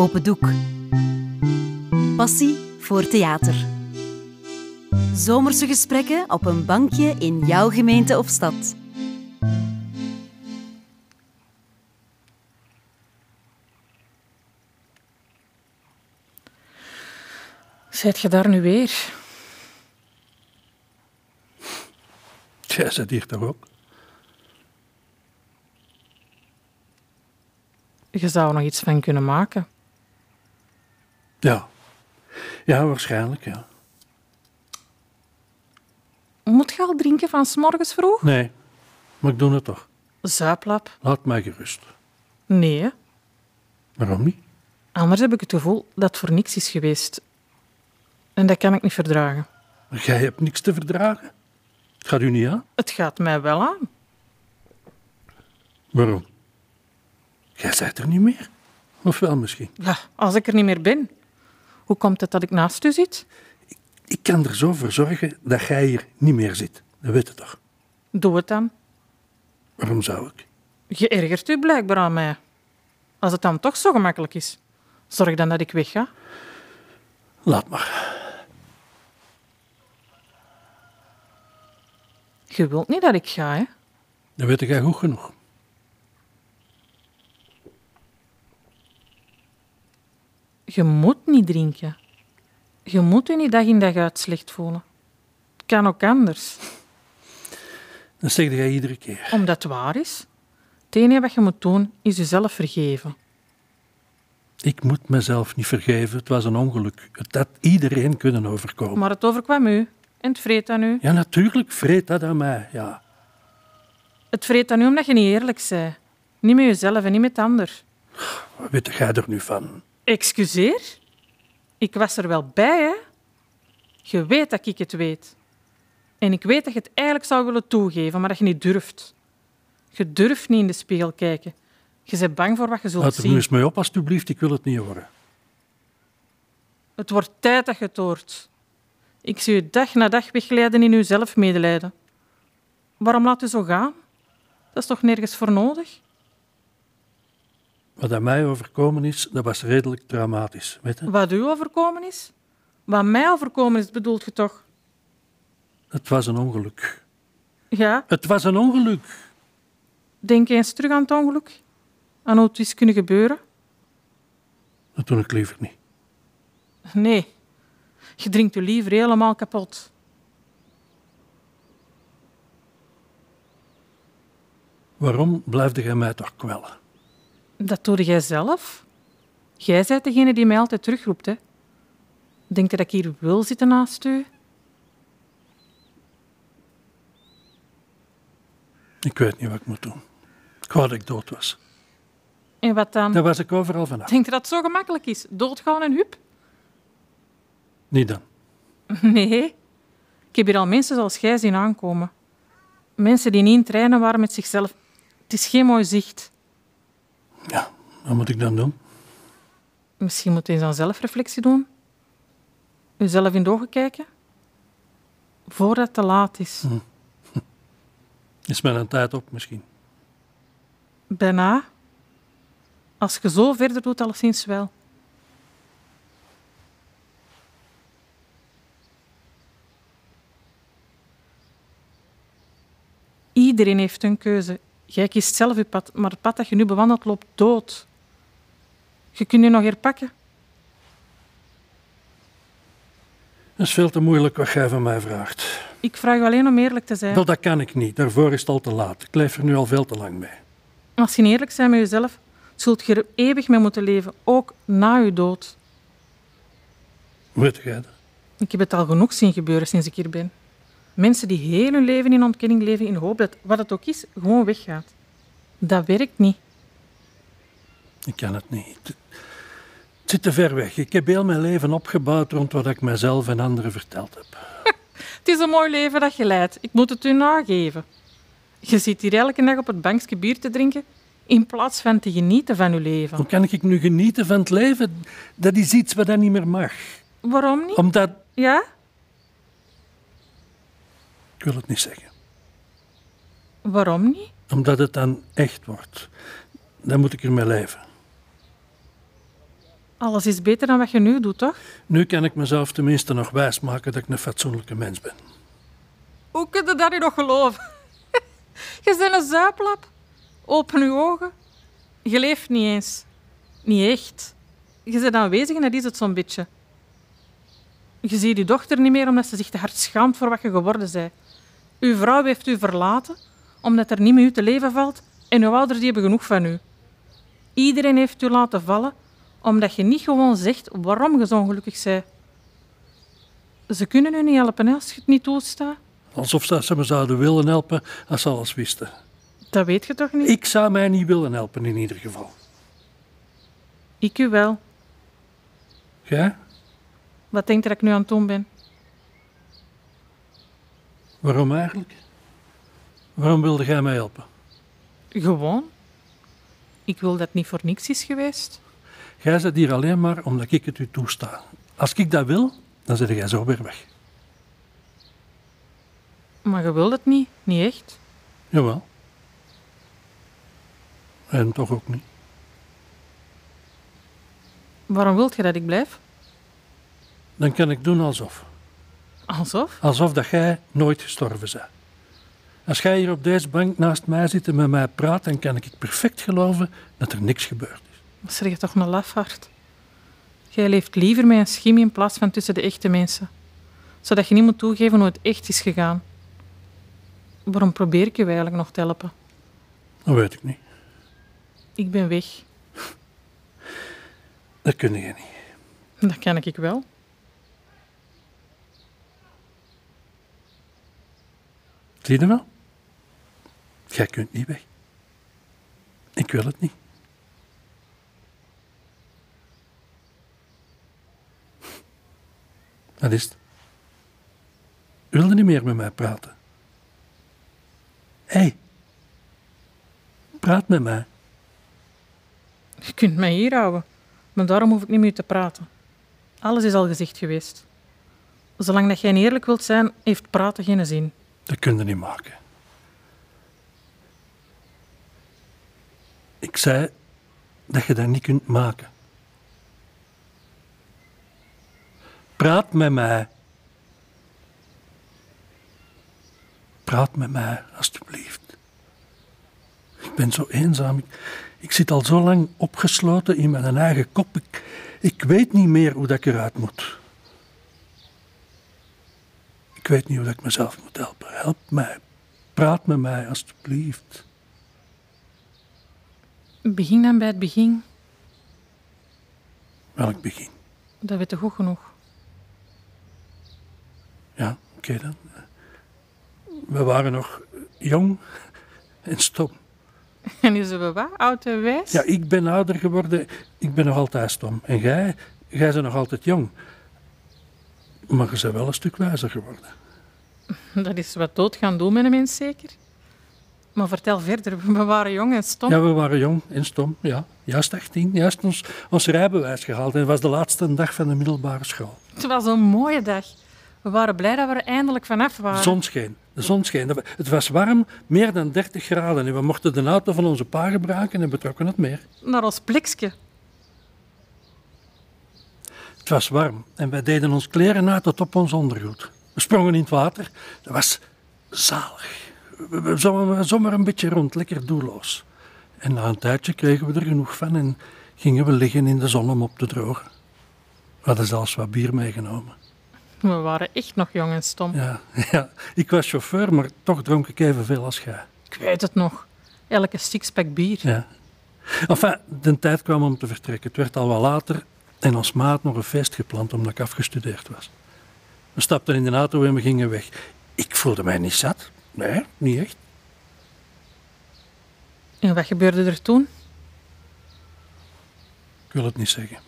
Open Doek. Passie voor theater. Zomerse gesprekken op een bankje in jouw gemeente of stad. Zijt je daar nu weer? Jij zit hier toch ook? Je zou er nog iets van kunnen maken. Ja. Ja, waarschijnlijk, ja. Moet je al drinken van 's morgens vroeg? Nee, maar ik doe het toch. Zuiplap? Laat mij gerust. Nee. hè. Waarom niet? Anders heb ik het gevoel dat het voor niks is geweest. En dat kan ik niet verdragen. Maar jij hebt niks te verdragen. Het gaat u niet aan. Het gaat mij wel aan. Waarom? Jij bent er niet meer. Of wel misschien. Ja, als ik er niet meer ben. Hoe komt het dat ik naast u zit? Ik kan er zo voor zorgen dat jij hier niet meer zit. Dat weet je toch? Doe het dan. Waarom zou ik? Je ergert u blijkbaar aan mij. Als het dan toch zo gemakkelijk is, zorg dan dat ik wegga. Laat maar. Je wilt niet dat ik ga, hè? Dat weet jij goed genoeg. Je moet niet drinken. Je moet je niet dag in dag uit slecht voelen. Het kan ook anders, Dat zeg jij iedere keer. omdat het waar is. Het enige wat je moet doen, is jezelf vergeven. Ik moet mezelf niet vergeven. Het was een ongeluk. Het had iedereen kunnen overkomen. Maar het overkwam u en het vreet aan u. Ja, natuurlijk vreet dat aan mij. Ja. Het vreet aan u omdat je niet eerlijk bent. Niet met jezelf en niet met de ander. Wat weet jij er nu van? Excuseer? Ik was er wel bij, hè? Je weet dat ik het weet. En ik weet dat je het eigenlijk zou willen toegeven, maar dat je niet durft. Je durft niet in de spiegel kijken. Je bent bang voor wat je zult Laat er nu zien. eens mee op, alstublieft. Ik wil het niet horen. Het wordt tijd dat je het hoort. Ik zie u dag na dag wegglijden in uw zelfmedelijden. Waarom laat u zo gaan? Dat is toch nergens voor nodig? Wat aan mij overkomen is, dat was redelijk traumatisch. Weet je? Wat u overkomen is? Wat mij overkomen is, bedoelt je toch? Het was een ongeluk. Ja, Het was een ongeluk. denk eens terug aan het ongeluk. Aan hoe het is kunnen gebeuren. Dat doe ik liever niet. Nee, je drinkt je liever helemaal kapot. Waarom blijfde jij mij toch kwellen? Dat doe jij zelf. Jij bent degene die mij altijd terugroept. Hè. Denk je dat ik hier wil zitten naast u? Ik weet niet wat ik moet doen. Ik wou dat ik dood was. En wat dan? Daar was ik overal vanaf. Denk je dat het zo gemakkelijk is? Doodgaan en hup? Niet dan. Nee. Ik heb hier al mensen zoals jij zien aankomen. Mensen die niet in trainen waren met zichzelf. Het is geen mooi zicht. Ja, wat moet ik dan doen? Misschien moet je eens aan zelfreflectie doen. Jezelf in de ogen kijken. Voordat het te laat is. Is mijn tijd op misschien? Bijna. Als je zo verder doet, alleszins wel. Iedereen heeft een keuze. Jij kiest zelf je pad, maar het pad dat je nu bewandelt loopt dood. Je kunt je nog herpakken. Dat is veel te moeilijk wat jij van mij vraagt. Ik vraag je alleen om eerlijk te zijn. Wel, dat kan ik niet. Daarvoor is het al te laat. Ik leef er nu al veel te lang mee. Als je niet eerlijk bent met jezelf, zult je er eeuwig mee moeten leven, ook na je dood. Weet jij dat? Ik heb het al genoeg zien gebeuren sinds ik hier ben. Mensen die heel hun leven in ontkenning leven in de hoop dat wat het ook is, gewoon weggaat. Dat werkt niet. Ik kan het niet. Het zit te ver weg. Ik heb heel mijn leven opgebouwd rond wat ik mezelf en anderen verteld heb. Het is een mooi leven dat je leidt. Ik moet het u nageven. Je zit hier elke dag op het bankje bier te drinken in plaats van te genieten van je leven. Hoe kan ik nu genieten van het leven? Dat is iets wat dat niet meer mag. Waarom niet? Omdat... Ja? Ik wil het niet zeggen. Waarom niet? Omdat het dan echt wordt. Dan moet ik ermee leven. Alles is beter dan wat je nu doet, toch? Nu kan ik mezelf tenminste nog wijsmaken dat ik een fatsoenlijke mens ben. Hoe kun je dat nu nog geloven? je bent een zuiplap. Open je ogen. Je leeft niet eens. Niet echt. Je bent aanwezig en dat is het zo'n beetje. Je ziet je dochter niet meer omdat ze zich te hard schaamt voor wat je geworden bent. Uw vrouw heeft u verlaten omdat er niet met u te leven valt en uw ouders die hebben genoeg van u. Iedereen heeft u laten vallen omdat je niet gewoon zegt waarom je zo ongelukkig bent. Ze kunnen u niet helpen als je het niet toestaat. Alsof ze me zouden willen helpen als ze alles wisten. Dat weet je toch niet? Ik zou mij niet willen helpen in ieder geval. Ik u wel. Jij? Wat denkt dat ik nu aan het doen ben? Waarom eigenlijk? Waarom wilde jij mij helpen? Gewoon. Ik wil dat niet voor niks is geweest. Jij zit hier alleen maar omdat ik het u toesta. Als ik dat wil, dan zit jij zo weer weg. Maar je wilt het niet. Niet echt. Jawel. En toch ook niet. Waarom wilt je dat ik blijf? Dan kan ik doen alsof. Alsof? Alsof dat jij nooit gestorven bent. Als jij hier op deze bank naast mij zit en met mij praat, dan kan ik perfect geloven dat er niks gebeurd is. Wat zeg je toch een lafaard? Jij leeft liever met een schim in plaats van tussen de echte mensen. Zodat je niet moet toegeven hoe het echt is gegaan. Waarom probeer ik je eigenlijk nog te helpen? Dat weet ik niet. Ik ben weg. Dat kun je niet. Dat kan ik wel. Zie je wel? Jij kunt niet weg. Ik wil het niet. Wat is het? Wilde niet meer met mij praten. Hé, hey, praat met mij. Je kunt mij hier houden, maar daarom hoef ik niet meer te praten. Alles is al gezegd geweest. Zolang dat jij eerlijk wilt zijn, heeft praten geen zin. Dat kun je niet maken. Ik zei dat je dat niet kunt maken. Praat met mij. Praat met mij, alstublieft. Ik ben zo eenzaam. Ik, zit al zo lang opgesloten in mijn eigen kop. Ik, ik weet niet meer hoe dat ik eruit moet. Ik weet niet hoe ik mezelf moet helpen. Help mij. Praat met mij, alstublieft. Begin dan bij het begin. Welk begin? Dat weet je goed genoeg. Ja, oké dan. We waren nog jong en stom. En nu zijn we wat? Oud en wijs? Ja, ik ben ouder geworden. Ik ben nog altijd stom. En jij, jij bent nog altijd jong. Maar je bent wel een stuk wijzer geworden. Dat is wat dood gaan doen met een mens, zeker? Maar vertel verder, we waren jong en stom. Ja, we waren jong en stom, ja. Juist 18, juist ons, ons rijbewijs gehaald. En het was de laatste dag van de middelbare school. Het was een mooie dag. We waren blij dat we er eindelijk vanaf De waren. zon scheen. De zon scheen. Het was warm, meer dan 30 graden. En we mochten de auto van onze pa gebruiken en betrokken het meer. Naar ons plekje. Het was warm en wij deden ons kleren uit tot op ons ondergoed. We sprongen in het water. Dat was zalig. We, zomaar een beetje rond, lekker doelloos. En na een tijdje kregen we er genoeg van en gingen we liggen in de zon om op te drogen. We hadden zelfs wat bier meegenomen. We waren echt nog jong en stom. Ja, ja, ik was chauffeur, maar toch dronk ik evenveel als jij. Ik weet het nog. Elke sixpack bier. Ja. Enfin, de tijd kwam om te vertrekken. Het werd al wat later en ons ma had nog een feest gepland omdat ik afgestudeerd was. We stapten in de auto en we gingen weg. Ik voelde mij niet zat. Nee, niet echt. En wat gebeurde er toen? Ik wil het niet zeggen.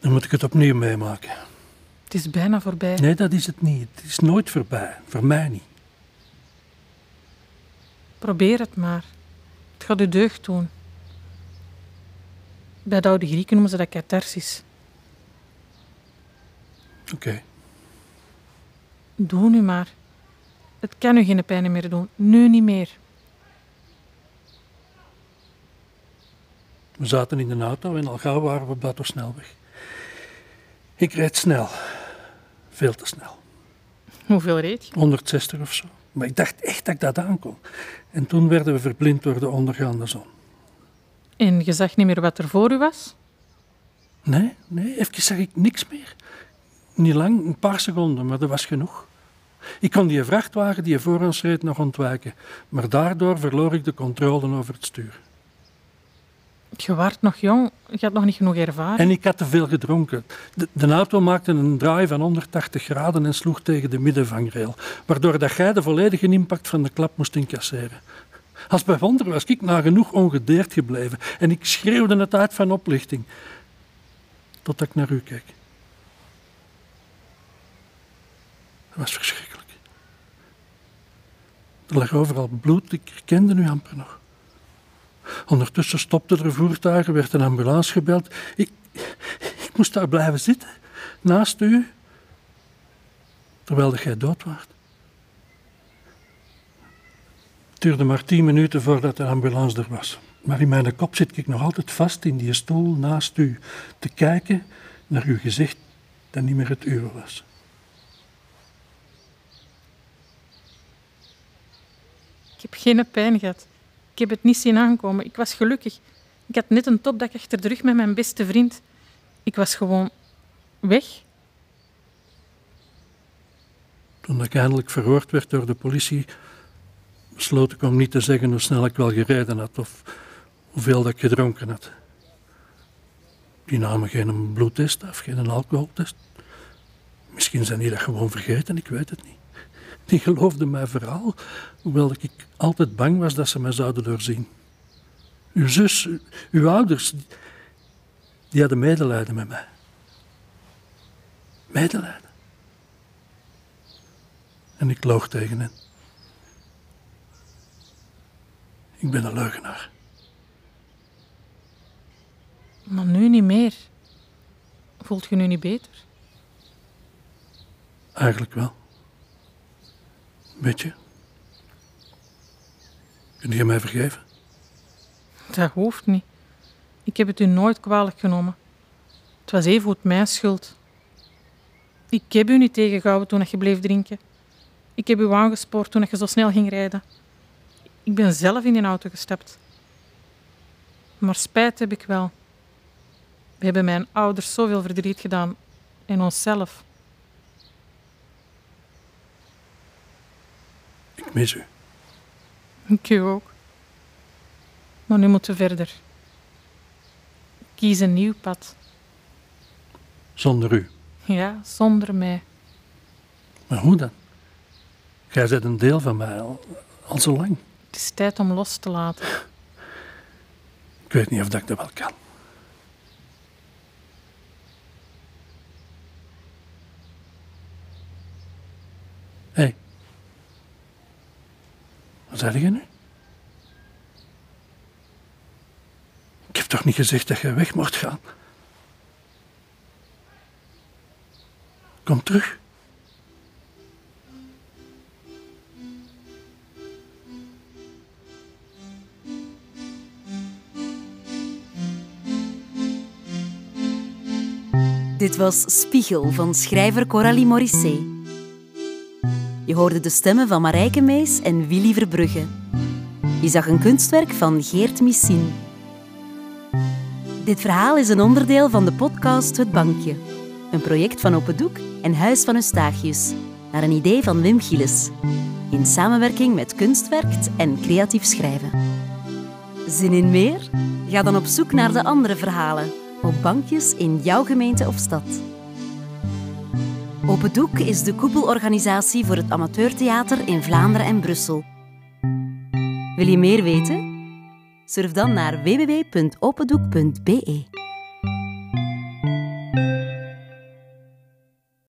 Dan moet ik het opnieuw meemaken. Het is bijna voorbij. Nee, dat is het niet. Het is nooit voorbij. Voor mij niet. Probeer het maar. Het gaat u deugd doen. Bij de oude Grieken noemen ze dat catharsis. Oké. Doe nu maar. Het kan u geen pijn meer doen. Nu niet meer. We zaten in de auto en al gauw waren we op de autosnelweg. Ik reed snel. Veel te snel. Hoeveel reed je? 160 of zo. Maar ik dacht echt dat ik dat aankon. En toen werden we verblind door de ondergaande zon. En je zag niet meer wat er voor u was? Nee, nee, even zag ik niks meer. Niet lang, een paar seconden, maar dat was genoeg. Ik kon die vrachtwagen die voor ons reed nog ontwijken, maar daardoor verloor ik de controle over het stuur. Je waart nog jong, je had nog niet genoeg ervaring. En ik had te veel gedronken. De, de auto maakte een draai van 180 graden en sloeg tegen de middenvangrail, waardoor dat jij de volledige impact van de klap moest incasseren. Als bij wonder was ik nagenoeg ongedeerd gebleven en ik schreeuwde het uit van oplichting, totdat ik naar u keek. Dat was verschrikkelijk. Er lag overal bloed, ik herkende u amper nog. Ondertussen stopten er voertuigen, werd een ambulance gebeld. Ik, ik moest daar blijven zitten, naast u, terwijl jij dood was. Het duurde maar tien minuten voordat de ambulance er was. Maar in mijn kop zit ik nog altijd vast in die stoel naast u, te kijken naar uw gezicht dat niet meer het uwe was. Ik heb geen pijn gehad. Ik heb het niet zien aankomen. Ik was gelukkig. Ik had net een topdag achter de rug met mijn beste vriend. Ik was gewoon weg. Toen ik eindelijk verhoord werd door de politie, besloot ik om niet te zeggen hoe snel ik wel gereden had of hoeveel dat ik gedronken had. Die namen geen bloedtest af, geen alcoholtest. Misschien zijn die dat gewoon vergeten, ik weet het niet. Die geloofden mij vooral, hoewel ik altijd bang was dat ze mij zouden doorzien. Uw zus, uw ouders, die hadden medelijden met mij. Medelijden. En ik loog tegen hen. Ik ben een leugenaar. Maar nu niet meer. Voelt je nu niet beter? Eigenlijk wel. Weet je? Kun je mij vergeven? Dat hoeft niet. Ik heb het u nooit kwalijk genomen. Het was even goed mijn schuld. Ik heb u niet tegengehouden toen je bleef drinken. Ik heb u aangespoord toen je zo snel ging rijden. Ik ben zelf in die auto gestapt. Maar spijt heb ik wel. We hebben mijn ouders zoveel verdriet gedaan en onszelf. Ik mis u. Ik u ook. Maar nu moeten we verder. Kies een nieuw pad. Zonder u. Ja, zonder mij. Maar hoe dan? Jij bent een deel van mij al, al zo lang. Het is tijd om los te laten. Ik weet niet of dat ik dat wel kan. Hé. Hey. Wat zei je nu? Ik heb toch niet gezegd dat je weg mocht gaan? Kom terug. Dit was Spiegel van schrijver Coralie Morisset. Je hoorde de stemmen van Marijke Mees en Willy Verbrugge. Je zag een kunstwerk van Geert Missin. Dit verhaal is een onderdeel van de podcast Het Bankje. Een project van Open Doek en Huis van Eustachius. Naar een idee van Wim Gilles. In samenwerking met Kunstwerkt en Creatief Schrijven. Zin in meer? Ga dan op zoek naar de andere verhalen op bankjes in jouw gemeente of stad. Open Doek is de koepelorganisatie voor het amateurtheater in Vlaanderen en Brussel. Wil je meer weten? Surf dan naar www.opendoek.be.